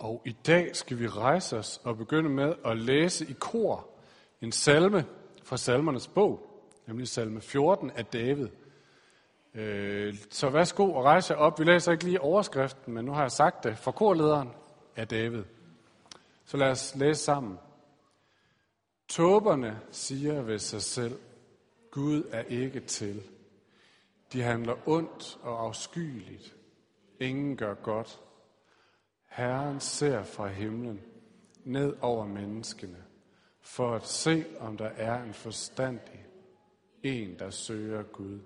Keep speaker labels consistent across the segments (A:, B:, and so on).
A: Og i dag skal vi rejse os og begynde med at læse i kor en salme fra salmernes bog, nemlig salme 14 af David. Øh, så værsgo og rejse op. Vi læser ikke lige overskriften, men nu har jeg sagt det. For korlederen af David. Så lad os læse sammen. Tåberne siger ved sig selv, Gud er ikke til. De handler ondt og afskyeligt. Ingen gør godt. Herren ser fra himlen ned over menneskene, for at se, om der er en forstandig, en, der søger Gud.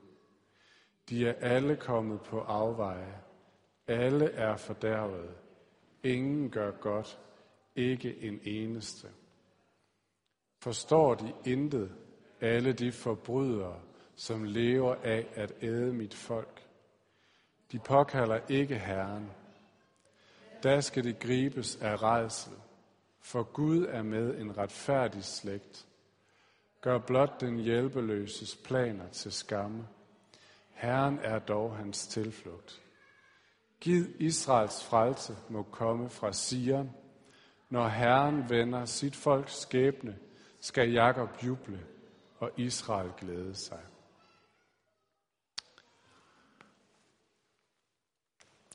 A: De er alle kommet på afveje. Alle er fordærvet. Ingen gør godt. Ikke en eneste. Forstår de intet, alle de forbrydere, som lever af at æde mit folk? De påkalder ikke Herren, der skal det gribes af redsel, for Gud er med en retfærdig slægt. Gør blot den hjælpeløses planer til skamme. Herren er dog hans tilflugt. Giv Israels frelse må komme fra Sion. Når Herren vender sit folks skæbne, skal Jakob juble og Israel glæde sig.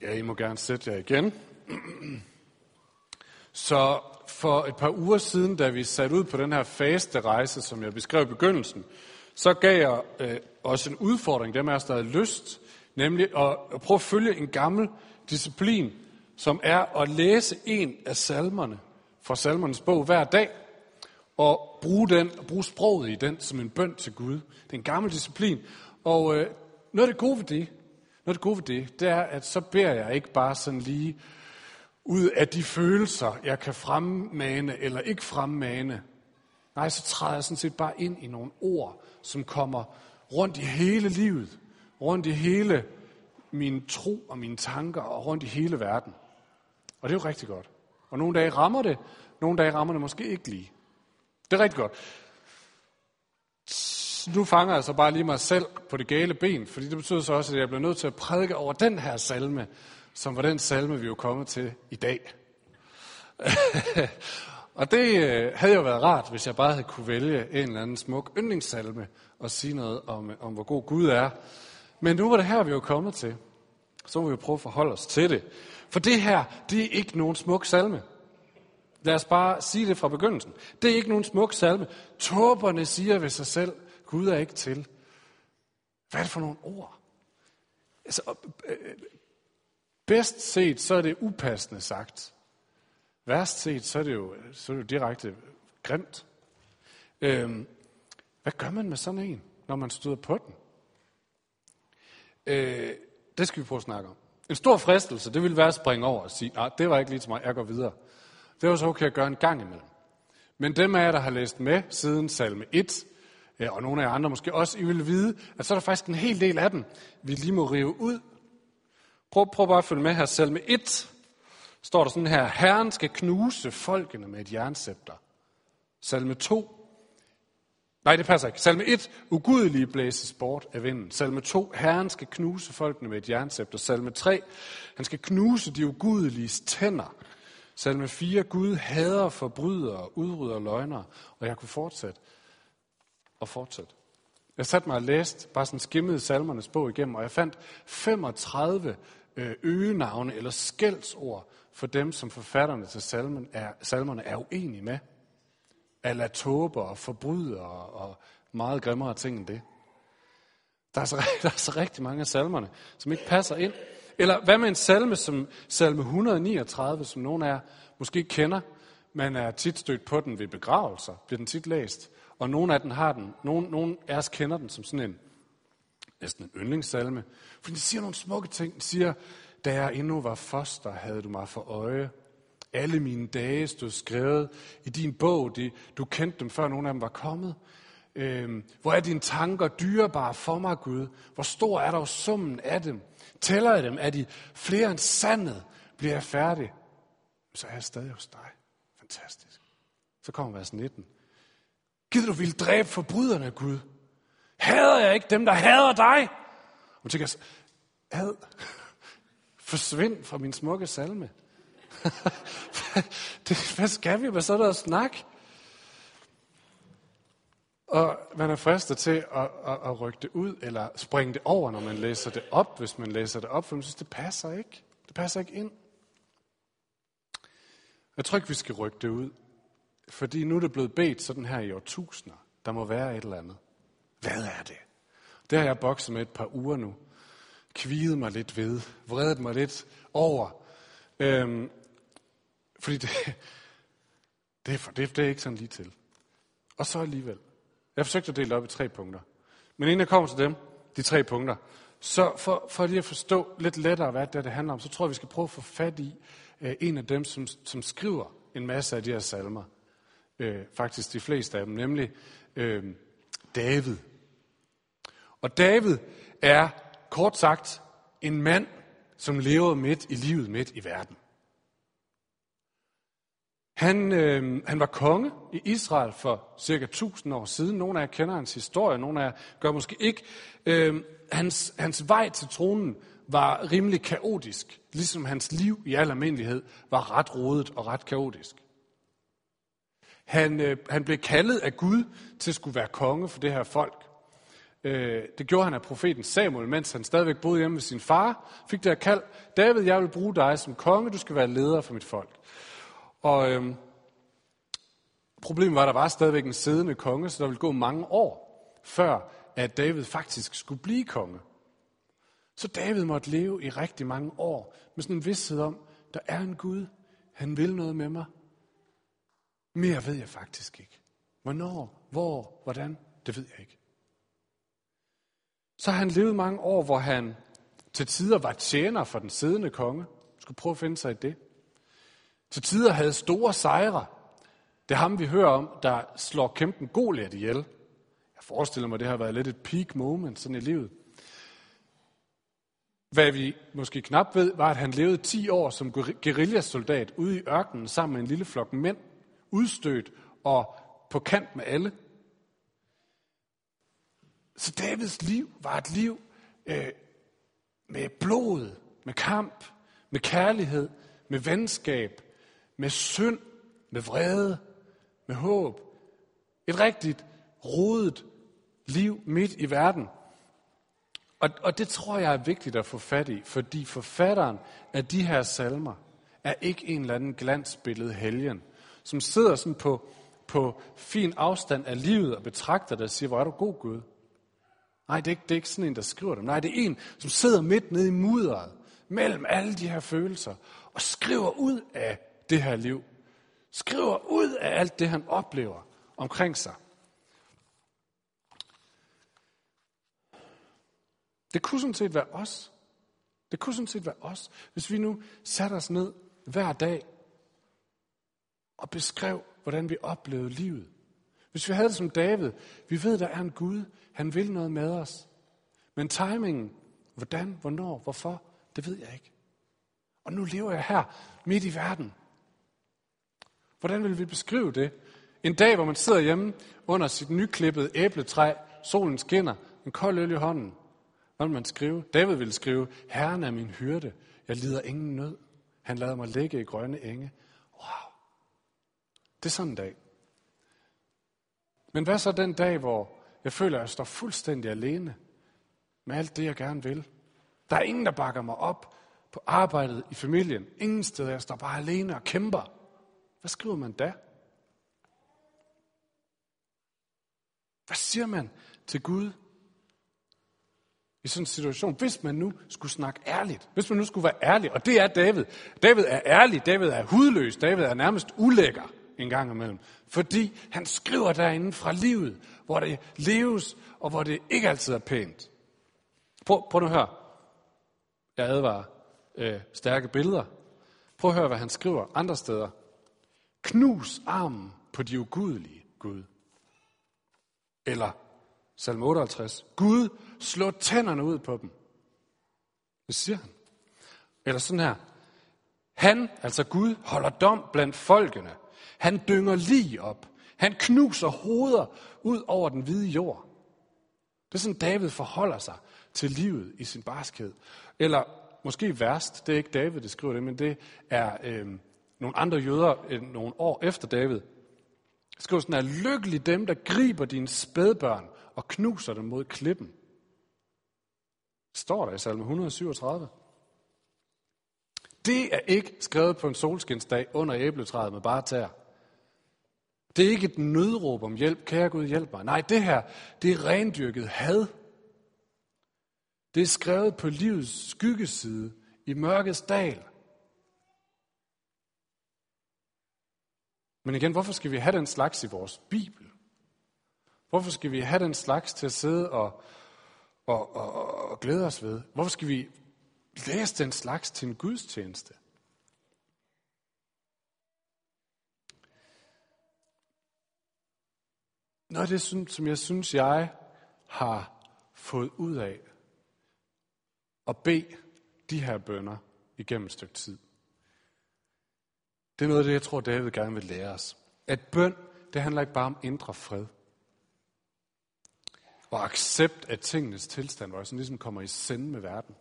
A: Ja, I må gerne sætte jer igen. Så for et par uger siden, da vi satte ud på den her faste rejse, som jeg beskrev i begyndelsen, så gav jeg øh, os en udfordring, dem af os, der havde lyst, nemlig at, at prøve at følge en gammel disciplin, som er at læse en af salmerne fra salmernes bog hver dag, og bruge, den, bruge sproget i den som en bøn til Gud. Det er en gammel disciplin. Og øh, noget af det gode ved det, noget af det gode ved det, det er, at så beder jeg ikke bare sådan lige ud af de følelser, jeg kan fremmane eller ikke fremmane. Nej, så træder jeg sådan set bare ind i nogle ord, som kommer rundt i hele livet, rundt i hele min tro og mine tanker og rundt i hele verden. Og det er jo rigtig godt. Og nogle dage rammer det, nogle dage rammer det måske ikke lige. Det er rigtig godt. Nu fanger jeg så bare lige mig selv på det gale ben, fordi det betyder så også, at jeg bliver nødt til at prædike over den her salme, som var den salme, vi jo kommet til i dag. og det øh, havde jo været rart, hvis jeg bare havde kunne vælge en eller anden smuk yndlingssalme og sige noget om, øh, om hvor god Gud er. Men nu var det her, vi jo kommet til. Så må vi jo prøve at forholde os til det. For det her, det er ikke nogen smuk salme. Lad os bare sige det fra begyndelsen. Det er ikke nogen smuk salme. Tåberne siger ved sig selv, Gud er ikke til. Hvad er det for nogle ord? Altså, øh, bedst set, så er det upassende sagt. Værst set, så er det jo, så er det jo direkte grimt. Øhm, hvad gør man med sådan en, når man støder på den? Øh, det skal vi prøve at snakke om. En stor fristelse, det vil være at springe over og sige, nej, det var ikke lige til mig, jeg går videre. Det er så okay at gøre en gang imellem. Men dem af jer, der har læst med siden salme 1, øh, og nogle af jer andre måske også, I vil vide, at så er der faktisk en hel del af dem, vi lige må rive ud. Prøv, prøv bare at følge med her. Salme 1 står der sådan her, Herren skal knuse folkene med et jernscepter. Salme 2, Nej, det passer ikke. Salme 1, ugudelige blæses bort af vinden. Salme 2, Herren skal knuse folkene med et jernscepter. Salme 3, han skal knuse de ugudeliges tænder. Salme 4, Gud hader forbrydere, udrydder løgnere. Og jeg kunne fortsætte og fortsætte. Jeg satte mig og læste, bare sådan skimmede salmernes bog igennem, og jeg fandt 35 Øh, øgenavne eller skældsord for dem, som forfatterne til salmen er, salmerne er uenige med. Alatober og forbrydere og meget grimmere ting end det. Der er, så, der er så rigtig mange af salmerne, som ikke passer ind. Eller hvad med en salme som salme 139, som nogen af jer måske kender, man er tit stødt på den ved begravelser, bliver den tit læst. Og nogen af den har den, nogen, nogen af os kender den som sådan en, næsten en yndlingssalme. For den siger nogle smukke ting. Den siger, da jeg endnu var foster, havde du mig for øje. Alle mine dage stod skrevet i din bog. De, du kendte dem, før nogen af dem var kommet. Øhm, hvor er dine tanker dyrebare for mig, Gud? Hvor stor er der summen af dem? Tæller jeg dem? Er de flere end sandet? Bliver jeg færdig? Så er jeg stadig hos dig. Fantastisk. Så kommer vers 19. Gider du vil dræbe forbryderne, Gud? Hader jeg ikke dem, der hader dig? Og tænker, ad, forsvind fra min smukke salme. det, hvad skal vi med sådan noget snak? Og man er fristet til at, at, at rykke det ud, eller springe det over, når man læser det op, hvis man læser det op, for man synes, det passer ikke. Det passer ikke ind. Jeg tror ikke, vi skal rykke det ud. Fordi nu er det blevet bedt sådan her i årtusinder. Der må være et eller andet. Hvad er det? Det har jeg bokset med et par uger nu. Kvidet mig lidt ved. Vredet mig lidt over. Øhm, fordi det, det, er for, det, det er ikke sådan lige til. Og så alligevel. Jeg forsøgte at dele det op i tre punkter. Men inden jeg kommer til dem, de tre punkter, så for, for lige at forstå lidt lettere, hvad det, det handler om, så tror jeg, vi skal prøve at få fat i øh, en af dem, som, som skriver en masse af de her salmer. Øh, faktisk de fleste af dem, nemlig øh, David. Og David er kort sagt en mand, som levede midt i livet, midt i verden. Han, øh, han var konge i Israel for cirka 1000 år siden. Nogle af jer kender hans historie, nogle af jer gør måske ikke. Øh, hans, hans vej til tronen var rimelig kaotisk, ligesom hans liv i al almindelighed var ret rodet og ret kaotisk. Han, øh, han blev kaldet af Gud til at skulle være konge for det her folk. Øh, det gjorde han af profeten Samuel, mens han stadigvæk boede hjemme ved sin far. Fik det her kald, David, jeg vil bruge dig som konge, du skal være leder for mit folk. Og øh, problemet var, at der var stadigvæk en siddende konge, så der ville gå mange år, før at David faktisk skulle blive konge. Så David måtte leve i rigtig mange år med sådan en vidsthed om, der er en Gud, han vil noget med mig. Mere ved jeg faktisk ikke. Hvornår, hvor, hvordan, det ved jeg ikke. Så har han levet mange år, hvor han til tider var tjener for den siddende konge. Skulle prøve at finde sig i det. Til tider havde store sejre. Det er ham, vi hører om, der slår kæmpen Goliath ihjel. Jeg forestiller mig, det har været lidt et peak moment sådan i livet. Hvad vi måske knap ved, var, at han levede 10 år som guerillasoldat ude i ørkenen sammen med en lille flok mænd, udstødt og på kant med alle. Så Davids liv var et liv øh, med blod, med kamp, med kærlighed, med venskab, med synd, med vrede, med håb. Et rigtigt rodet liv midt i verden. Og, og det tror jeg er vigtigt at få fat i, fordi forfatteren af de her salmer er ikke en eller anden glansbillede helgen, som sidder sådan på, på fin afstand af livet og betragter det og siger, hvor er du god Gud. Nej, det er, ikke, det er ikke sådan en, der skriver dem. Nej, det er en, som sidder midt nede i mudderet, mellem alle de her følelser, og skriver ud af det her liv. Skriver ud af alt det, han oplever omkring sig. Det kunne sådan set være os. Det kunne sådan set være os, hvis vi nu satte os ned hver dag og beskrev, hvordan vi oplevede livet. Hvis vi havde det som David, vi ved, der er en Gud, han vil noget med os. Men timingen, hvordan, hvornår, hvorfor, det ved jeg ikke. Og nu lever jeg her, midt i verden. Hvordan vil vi beskrive det? En dag, hvor man sidder hjemme under sit nyklippede æbletræ, solen skinner, en kold øl i hånden. Hvad vil man skrive? David ville skrive, Herren er min hyrde, jeg lider ingen nød. Han lader mig ligge i grønne enge. Wow. Det er sådan en dag. Men hvad så den dag, hvor jeg føler, at jeg står fuldstændig alene med alt det, jeg gerne vil? Der er ingen, der bakker mig op på arbejdet, i familien. Ingen steder. Jeg står bare alene og kæmper. Hvad skriver man da? Hvad siger man til Gud i sådan en situation, hvis man nu skulle snakke ærligt? Hvis man nu skulle være ærlig, og det er David. David er ærlig, David er hudløs, David er nærmest ulækker en gang imellem. Fordi han skriver derinde fra livet, hvor det leves, og hvor det ikke altid er pænt. Prøv, prøv nu at høre. Jeg advarer øh, stærke billeder. Prøv at høre, hvad han skriver andre steder. Knus armen på de ugudelige, Gud. Eller salm 58. Gud, slå tænderne ud på dem. Det siger han. Eller sådan her. Han, altså Gud, holder dom blandt folkene. Han dynger lige op. Han knuser hoveder ud over den hvide jord. Det er sådan, David forholder sig til livet i sin barskhed. Eller måske værst, det er ikke David, der skriver det, men det er øh, nogle andre jøder øh, nogle år efter David, skriver sådan, at lykkelig dem, der griber dine spædbørn og knuser dem mod klippen. Står der i salme 137. Det er ikke skrevet på en solskinsdag under æbletræet med bare tær. Det er ikke et nødråb om hjælp. Kære Gud, hjælp mig. Nej, det her, det er rendyrket had. Det er skrevet på livets skyggeside i mørkets dal. Men igen, hvorfor skal vi have den slags i vores Bibel? Hvorfor skal vi have den slags til at sidde og, og, og, og glæde os ved? Hvorfor skal vi Læs den slags til en gudstjeneste? Noget af det, som jeg synes, jeg har fået ud af at bede de her bønder igennem et stykke tid, det er noget af det, jeg tror, David gerne vil lære os. At bøn, det handler ikke bare om indre fred. Og accept af tingenes tilstand, hvor jeg sådan ligesom kommer i sende med verden.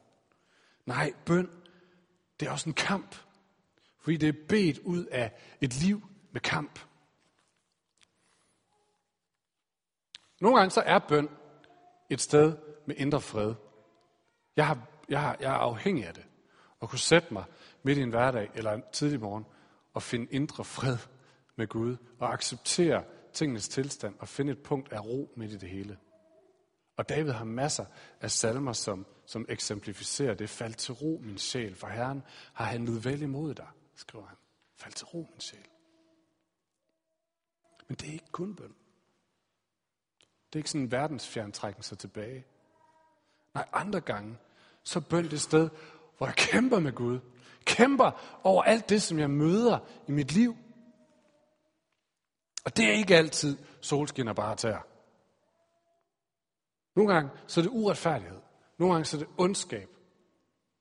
A: Nej, bøn, det er også en kamp. Fordi det er bedt ud af et liv med kamp. Nogle gange så er bøn et sted med indre fred. Jeg, har, jeg, har, jeg er afhængig af det. At kunne sætte mig midt i en hverdag eller en tidlig morgen og finde indre fred med Gud og acceptere tingenes tilstand og finde et punkt af ro midt i det hele. Og David har masser af salmer, som, som eksemplificerer det. Fald til ro, min sjæl, for Herren har handlet vel imod dig, skriver han. Fald til ro, min sjæl. Men det er ikke kun bøn. Det er ikke sådan en verdensfjerntrækken sig tilbage. Nej, andre gange, så bøn det sted, hvor jeg kæmper med Gud. Kæmper over alt det, som jeg møder i mit liv. Og det er ikke altid solskin og bare tær. Nogle gange så er det uretfærdighed. Nogle gange så er det ondskab.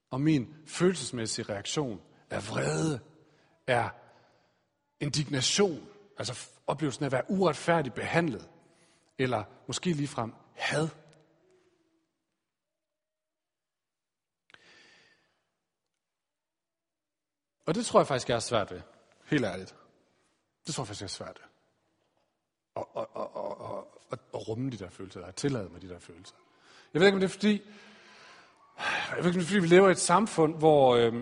A: Og min følelsesmæssige reaktion er vrede, er indignation, altså oplevelsen af at være uretfærdigt behandlet, eller måske ligefrem had. Og det tror jeg faktisk, jeg er svært ved. Helt ærligt. Det tror jeg faktisk, jeg er svært ved. Og, og, og, og, og, og, rumme de der følelser, eller tillade mig de der følelser. Jeg ved ikke, om det er fordi, jeg ved ikke, fordi, vi lever i et samfund, hvor, øh,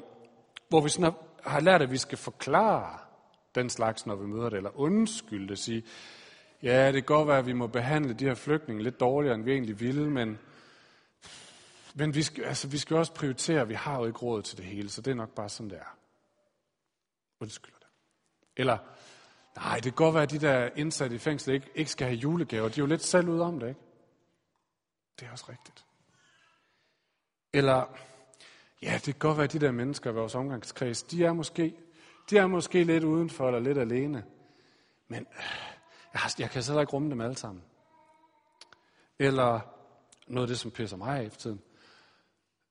A: hvor vi sådan har, har lært, at vi skal forklare den slags, når vi møder det, eller undskylde det, sige, ja, det kan godt være, at vi må behandle de her flygtninge lidt dårligere, end vi egentlig ville, men, men vi, skal, altså, vi skal også prioritere, vi har jo ikke råd til det hele, så det er nok bare sådan, det er undskylder det. Eller, nej, det kan godt være, at de der indsatte i fængsel ikke, ikke skal have julegaver. De er jo lidt selv ud om det, ikke? Det er også rigtigt. Eller, ja, det kan godt være, at de der mennesker i vores omgangskreds, de er måske, de er måske lidt udenfor eller lidt alene. Men øh, jeg, har, jeg kan slet ikke rumme dem alle sammen. Eller noget af det, som pisser mig af i tiden.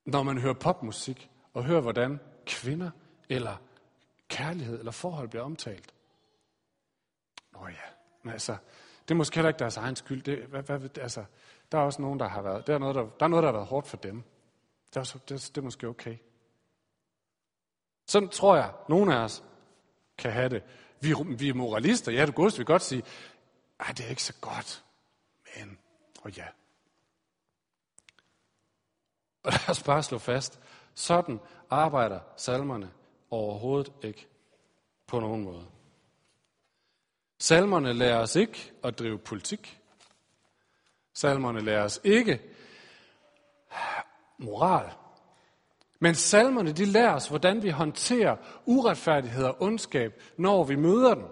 A: Når man hører popmusik, og hører, hvordan kvinder eller kærlighed eller forhold bliver omtalt. Nå ja, men altså, det er måske heller ikke deres egen skyld. Det, hvad, hvad, altså, der er også nogen, der har været, der er noget, der, der, er noget, der har været hårdt for dem. Det er, også, det, det er måske okay. Sådan tror jeg, nogle af os kan have det. Vi, vi er moralister. Ja, det godeste vil godt sige, at det er ikke så godt. Men, og ja. Og lad os bare slå fast, sådan arbejder salmerne Overhovedet ikke. På nogen måde. Salmerne lærer os ikke at drive politik. Salmerne lærer os ikke moral. Men salmerne, de lærer os, hvordan vi håndterer uretfærdighed og ondskab, når vi møder den.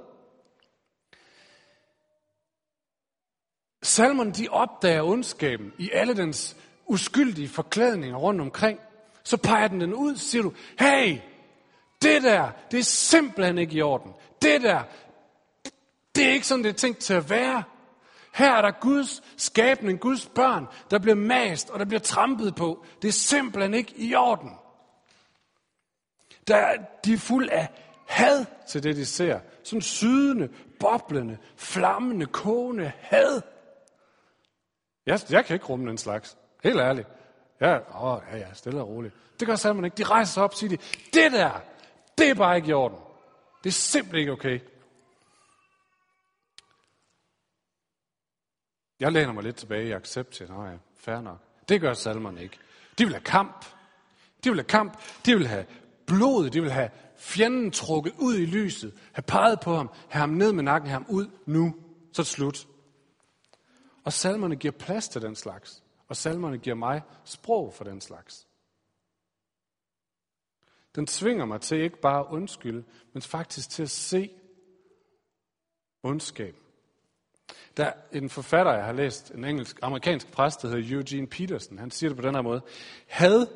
A: Salmerne, de opdager ondskaben i alle dens uskyldige forklædninger rundt omkring. Så peger den den ud, siger du, hey, det der, det er simpelthen ikke i orden. Det der, det er ikke sådan, det er tænkt til at være. Her er der Guds skabning, Guds børn, der bliver mast og der bliver trampet på. Det er simpelthen ikke i orden. Der, de er fuld af had til det, de ser. Sådan sydende, boblende, flammende, kogende had. Jeg, jeg kan ikke rumme den slags. Helt ærligt. Ja, åh, ja, ja, stille og roligt. Det gør man ikke. De rejser sig op og siger, de, det der, det er bare ikke i orden. Det er simpelthen ikke okay. Jeg læner mig lidt tilbage i accept til, nej, fair nok. Det gør salmerne ikke. De vil have kamp. De vil have kamp. De vil have blod. De vil have fjenden trukket ud i lyset. Have peget på ham. Have ham ned med nakken. Have ham ud nu. Så er det slut. Og salmerne giver plads til den slags. Og salmerne giver mig sprog for den slags. Den tvinger mig til ikke bare at undskylde, men faktisk til at se ondskab. Der er en forfatter, jeg har læst, en engelsk, amerikansk præst, der hedder Eugene Peterson. Han siger det på den her måde. Had,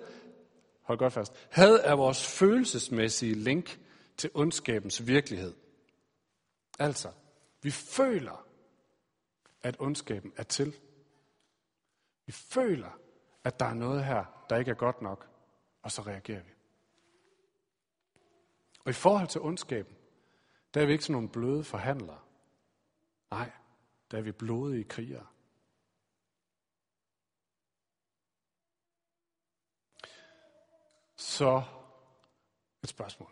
A: hold godt fast, had er vores følelsesmæssige link til ondskabens virkelighed. Altså, vi føler, at ondskaben er til. Vi føler, at der er noget her, der ikke er godt nok, og så reagerer vi. Og i forhold til ondskaben, der er vi ikke sådan nogle bløde forhandlere. Nej, der er vi blodige krigere. Så et spørgsmål.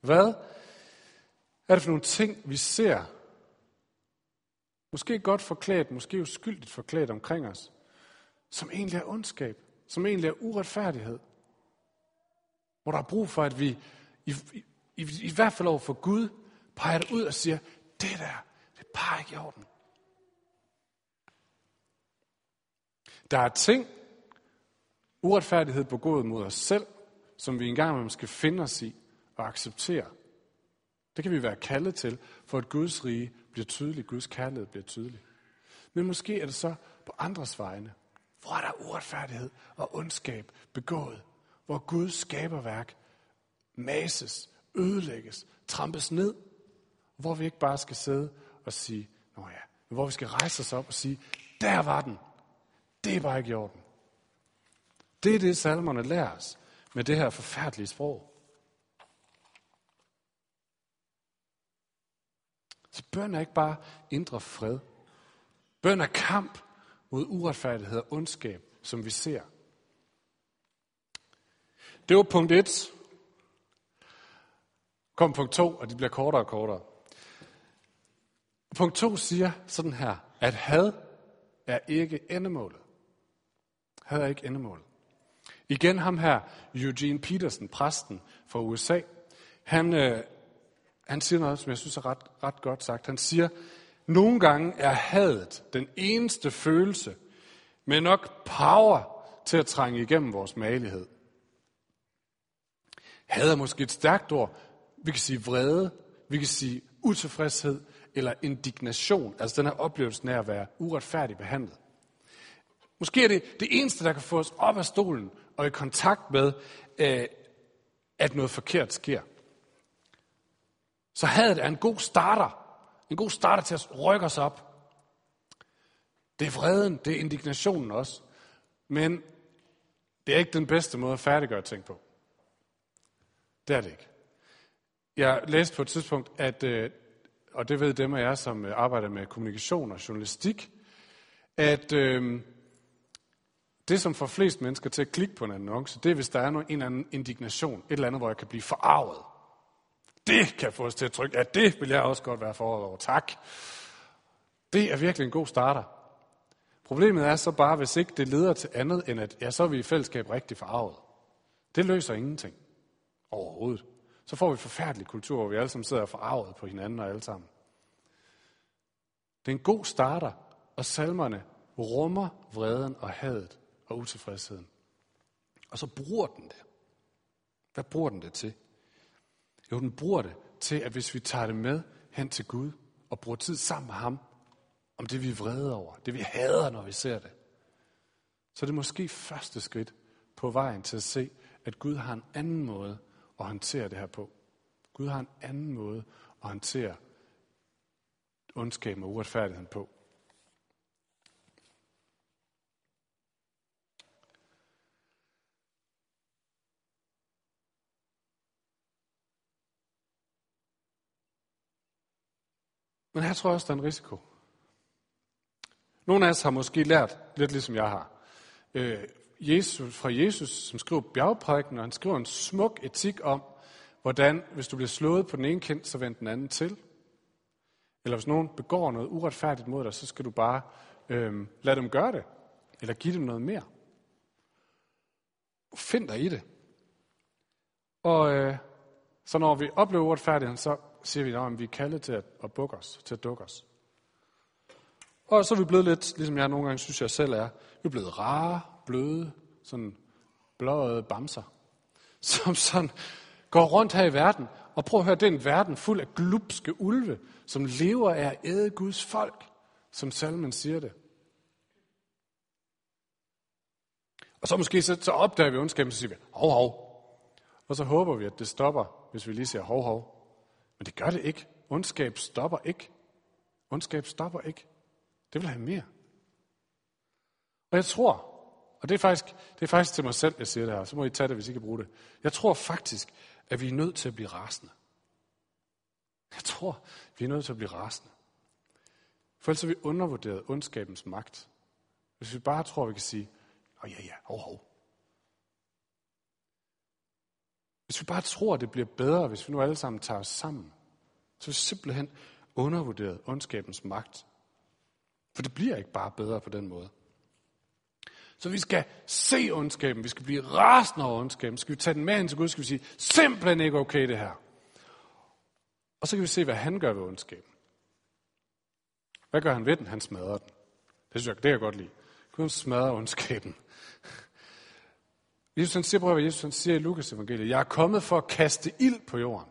A: Hvad er det for nogle ting, vi ser? Måske godt forklædt, måske uskyldigt forklædt omkring os, som egentlig er ondskab, som egentlig er uretfærdighed. Hvor der er brug for, at vi i, i, i, i hvert fald over for Gud peger det ud og siger, det der, det er bare ikke i orden. Der er ting, uretfærdighed begået mod os selv, som vi engang imellem skal finde os i og acceptere. Det kan vi være kaldet til, for at Guds rige bliver tydeligt, Guds kærlighed bliver tydelig. Men måske er det så på andres vegne, hvor er der uretfærdighed og ondskab begået, hvor Guds skaberværk mases, ødelægges, trampes ned, hvor vi ikke bare skal sidde og sige, nå ja, men hvor vi skal rejse os op og sige, der var den, det er bare ikke i orden. Det er det, salmerne lærer os med det her forfærdelige sprog. Så bøn er ikke bare indre fred. Bøn er kamp mod uretfærdighed og ondskab, som vi ser. Det var punkt 1. Kom punkt 2, og de bliver kortere og kortere. Punkt 2 siger sådan her, at had er ikke endemålet havde ikke endemål. Igen ham her, Eugene Peterson, præsten fra USA, han, øh, han siger noget, som jeg synes er ret, ret godt sagt. Han siger, nogle gange er hadet den eneste følelse, med nok power til at trænge igennem vores malighed. Had er måske et stærkt ord. Vi kan sige vrede, vi kan sige utilfredshed eller indignation, altså den her oplevelse af at være uretfærdigt behandlet. Måske er det det eneste, der kan få os op af stolen og i kontakt med, øh, at noget forkert sker. Så hadet er en god starter. En god starter til at rykke os op. Det er vreden, det er indignationen også. Men det er ikke den bedste måde at færdiggøre ting på. Det er det ikke. Jeg læste på et tidspunkt, at, øh, og det ved dem af jer, som øh, arbejder med kommunikation og journalistik, at øh, det, som får flest mennesker til at klikke på en annonce, det er, hvis der er en eller anden indignation, et eller andet, hvor jeg kan blive forarvet. Det kan få os til at trykke, at det vil jeg også godt være forarvet over. Tak. Det er virkelig en god starter. Problemet er så bare, hvis ikke det leder til andet, end at ja, så er vi i fællesskab rigtig forarvet. Det løser ingenting. Overhovedet. Så får vi en forfærdelig kultur, hvor vi alle sammen sidder forarvet på hinanden og alle sammen. Det er en god starter, og salmerne rummer vreden og hadet og utilfredsheden. Og så bruger den det. Hvad bruger den det til? Jo, den bruger det til, at hvis vi tager det med hen til Gud og bruger tid sammen med ham, om det vi er vrede over, det vi hader, når vi ser det, så er det måske første skridt på vejen til at se, at Gud har en anden måde at håndtere det her på. Gud har en anden måde at håndtere ondskaben og uretfærdigheden på. Men her tror jeg også, der er en risiko. Nogle af os har måske lært, lidt ligesom jeg har, øh, Jesus, fra Jesus, som skriver bjergprædiken, og han skriver en smuk etik om, hvordan, hvis du bliver slået på den ene kind, så vend den anden til. Eller hvis nogen begår noget uretfærdigt mod dig, så skal du bare øh, lade dem gøre det. Eller give dem noget mere. Find dig i det. Og øh, så når vi oplever uretfærdigheden, så siger vi, at vi er kaldet til at, at bukke os, til at dukke os. Og så er vi blevet lidt, ligesom jeg nogle gange synes, jeg selv er, vi er blevet rare, bløde, sådan blåede bamser, som sådan går rundt her i verden. Og prøv at høre, det er en verden fuld af glupske ulve, som lever af at æde Guds folk, som salmen siger det. Og så måske så, så opdager vi ondskaben, så siger vi, hov, hov. Og så håber vi, at det stopper, hvis vi lige siger hov, hov. Men det gør det ikke. Ondskab stopper ikke. Ondskab stopper ikke. Det vil have mere. Og jeg tror, og det er, faktisk, det er faktisk til mig selv, jeg siger det her, så må I tage det, hvis I kan bruge det. Jeg tror faktisk, at vi er nødt til at blive rasende. Jeg tror, vi er nødt til at blive rasende. For ellers har vi undervurderet ondskabens magt. Hvis vi bare tror, vi kan sige, åh ja, ja, hov, hov. Hvis vi bare tror, at det bliver bedre, hvis vi nu alle sammen tager os sammen, så er vi simpelthen undervurderet ondskabens magt. For det bliver ikke bare bedre på den måde. Så vi skal se ondskaben, vi skal blive rasende over ondskaben, skal vi tage den med ind til Gud, skal vi sige, simpelthen ikke okay det her. Og så kan vi se, hvad han gør ved ondskaben. Hvad gør han ved den? Han smadrer den. Det synes jeg, det kan jeg godt lide. Gud smadrer ondskaben. Jesus han siger, prøv hvad Jesus han siger i Lukas evangeliet. Jeg er kommet for at kaste ild på jorden.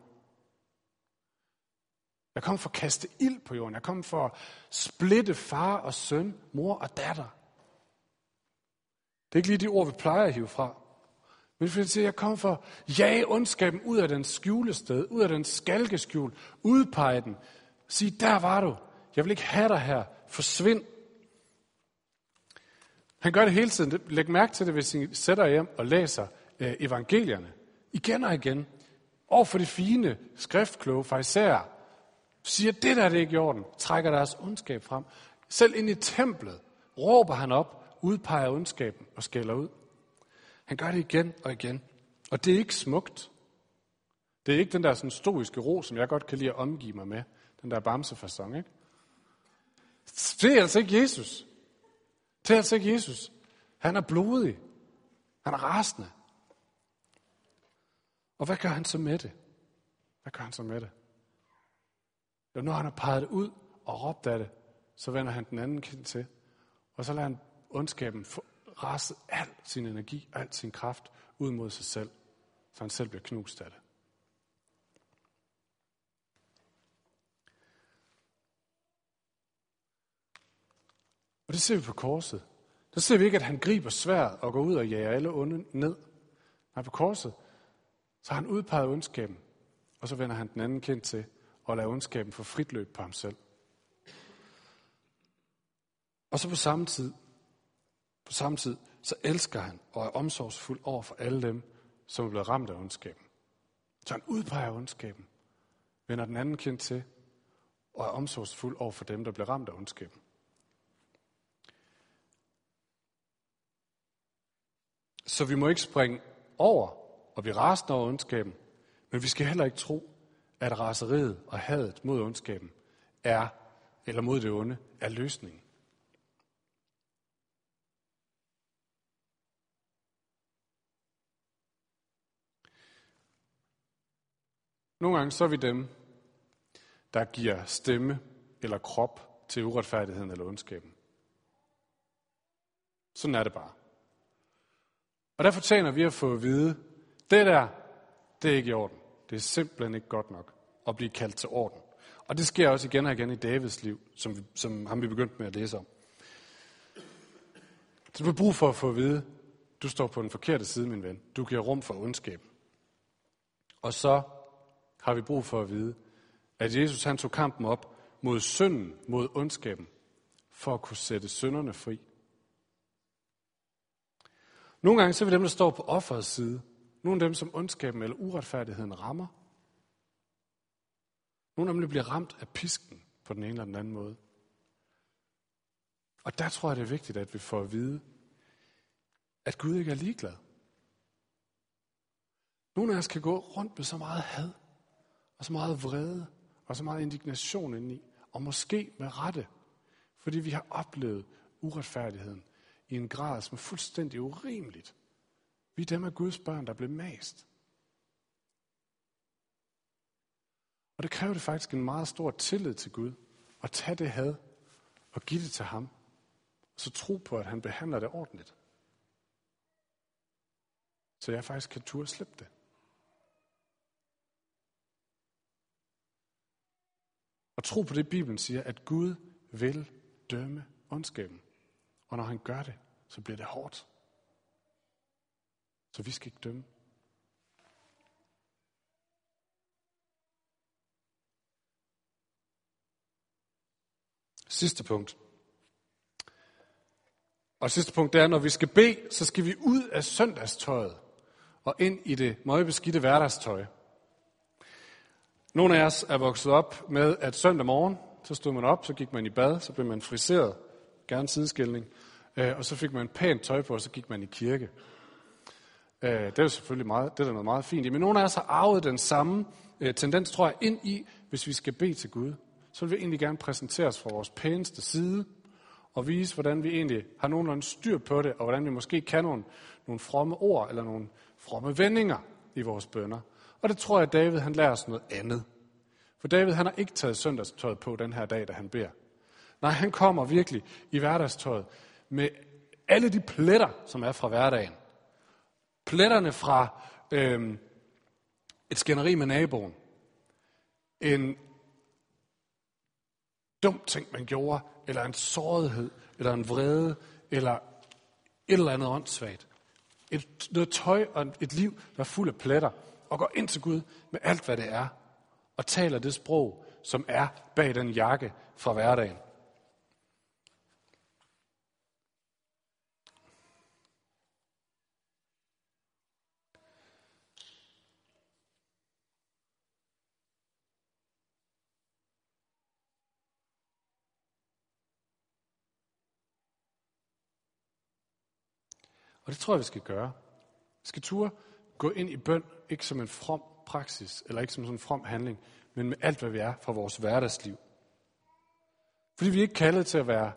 A: Jeg er kommet for at kaste ild på jorden. Jeg er kommet for at splitte far og søn, mor og datter. Det er ikke lige de ord, vi plejer at hive fra. Men fordi siger, jeg kommer for at jage ondskaben ud af den skjulested, ud af den skalkeskjul, udpege den. Sig, der var du. Jeg vil ikke have dig her. Forsvind. Han gør det hele tiden. Læg mærke til det, hvis I sætter hjem og læser øh, evangelierne. Igen og igen. Og for de fine, skriftkloge fariserer, siger, det der det er ikke i orden, trækker deres ondskab frem. Selv ind i templet råber han op, udpeger ondskaben og skælder ud. Han gør det igen og igen. Og det er ikke smukt. Det er ikke den der sådan stoiske ro, som jeg godt kan lide at omgive mig med. Den der bamsefasong, ikke? Det er altså ikke Jesus. Det er altså ikke Jesus. Han er blodig. Han er rasende. Og hvad gør han så med det? Hvad gør han så med det? Jo, når han har peget det ud og råbt af det, så vender han den anden kind til. Og så lader han ondskaben rase al sin energi, al sin kraft ud mod sig selv, så han selv bliver knust af det. Og det ser vi på korset. Der ser vi ikke, at han griber sværd og går ud og jager alle onde ned. Nej, på korset, så har han udpeget ondskaben, og så vender han den anden kendt til og lader ondskaben få frit løb på ham selv. Og så på samme tid, på samme tid, så elsker han og er omsorgsfuld over for alle dem, som er blevet ramt af ondskaben. Så han udpeger ondskaben, vender den anden kendt til, og er omsorgsfuld over for dem, der bliver ramt af ondskaben. Så vi må ikke springe over og blive rasende over ondskaben, men vi skal heller ikke tro, at raseriet og hadet mod ondskaben er, eller mod det onde, er løsningen. Nogle gange så er vi dem, der giver stemme eller krop til uretfærdigheden eller ondskaben. Sådan er det bare. Og der fortjener vi at få at vide, det der, det er ikke i orden. Det er simpelthen ikke godt nok at blive kaldt til orden. Og det sker også igen og igen i Davids liv, som, vi, som ham vi begyndte med at læse om. Så du har brug for at få at vide, du står på den forkerte side, min ven. Du giver rum for ondskab. Og så har vi brug for at vide, at Jesus han tog kampen op mod synden, mod ondskaben, for at kunne sætte synderne fri. Nogle gange så er vi dem, der står på offerets side. Nogle af dem, som ondskaben eller uretfærdigheden rammer. Nogle af dem bliver ramt af pisken på den ene eller den anden måde. Og der tror jeg, det er vigtigt, at vi får at vide, at Gud ikke er ligeglad. Nogle af os kan gå rundt med så meget had, og så meget vrede, og så meget indignation indeni, og måske med rette, fordi vi har oplevet uretfærdigheden i en grad, som er fuldstændig urimeligt. Vi er dem af Guds børn, der blev mast. Og det kræver det faktisk en meget stor tillid til Gud, at tage det had og give det til ham, og så tro på, at han behandler det ordentligt. Så jeg faktisk kan turde slippe det. Og tro på det, Bibelen siger, at Gud vil dømme ondskaben. Og når han gør det, så bliver det hårdt. Så vi skal ikke dømme. Sidste punkt. Og sidste punkt, det er, når vi skal bede, så skal vi ud af søndagstøjet og ind i det møgbeskidte hverdagstøj. Nogle af os er vokset op med, at søndag morgen, så stod man op, så gik man i bad, så blev man friseret, gerne sideskældning, øh, og så fik man pænt tøj på, og så gik man i kirke. Øh, det er jo selvfølgelig meget, det er der noget meget fint i. Men nogle af os har arvet den samme øh, tendens, tror jeg, ind i, hvis vi skal bede til Gud. Så vil vi egentlig gerne præsentere os fra vores pæneste side, og vise, hvordan vi egentlig har nogenlunde styr på det, og hvordan vi måske kan nogle, nogle fromme ord, eller nogle fromme vendinger i vores bønder. Og det tror jeg, at David han lærer os noget andet. For David han har ikke taget søndagstøjet på den her dag, da han beder. Nej, han kommer virkelig i hverdagstøjet med alle de pletter, som er fra hverdagen. Pletterne fra øh, et skænderi med naboen. En dum ting, man gjorde, eller en sårighed, eller en vrede, eller et eller andet åndssvagt. Et, noget tøj og et liv, der er fuld af pletter, og går ind til Gud med alt, hvad det er, og taler det sprog, som er bag den jakke fra hverdagen. Og det tror jeg, vi skal gøre. Vi skal turde gå ind i bøn, ikke som en from praksis, eller ikke som sådan en from handling, men med alt, hvad vi er fra vores hverdagsliv. Fordi vi er ikke kaldet til at være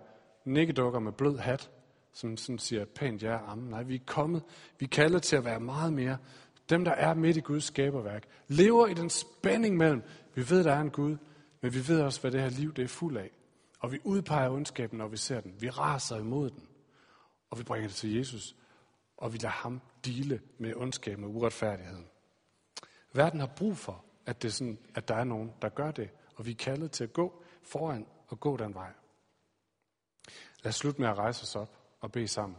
A: nikkedukker med blød hat, som sådan siger pænt ja og Nej, vi er kommet. Vi er kaldet til at være meget mere dem, der er midt i Guds skaberværk. Lever i den spænding mellem, vi ved, der er en Gud, men vi ved også, hvad det her liv det er fuld af. Og vi udpeger ondskaben, når vi ser den. Vi raser imod den. Og vi bringer det til Jesus og vi lader ham dele med ondskab og uretfærdigheden. Verden har brug for, at, det er sådan, at der er nogen, der gør det, og vi er kaldet til at gå foran og gå den vej. Lad os slutte med at rejse os op og bede sammen.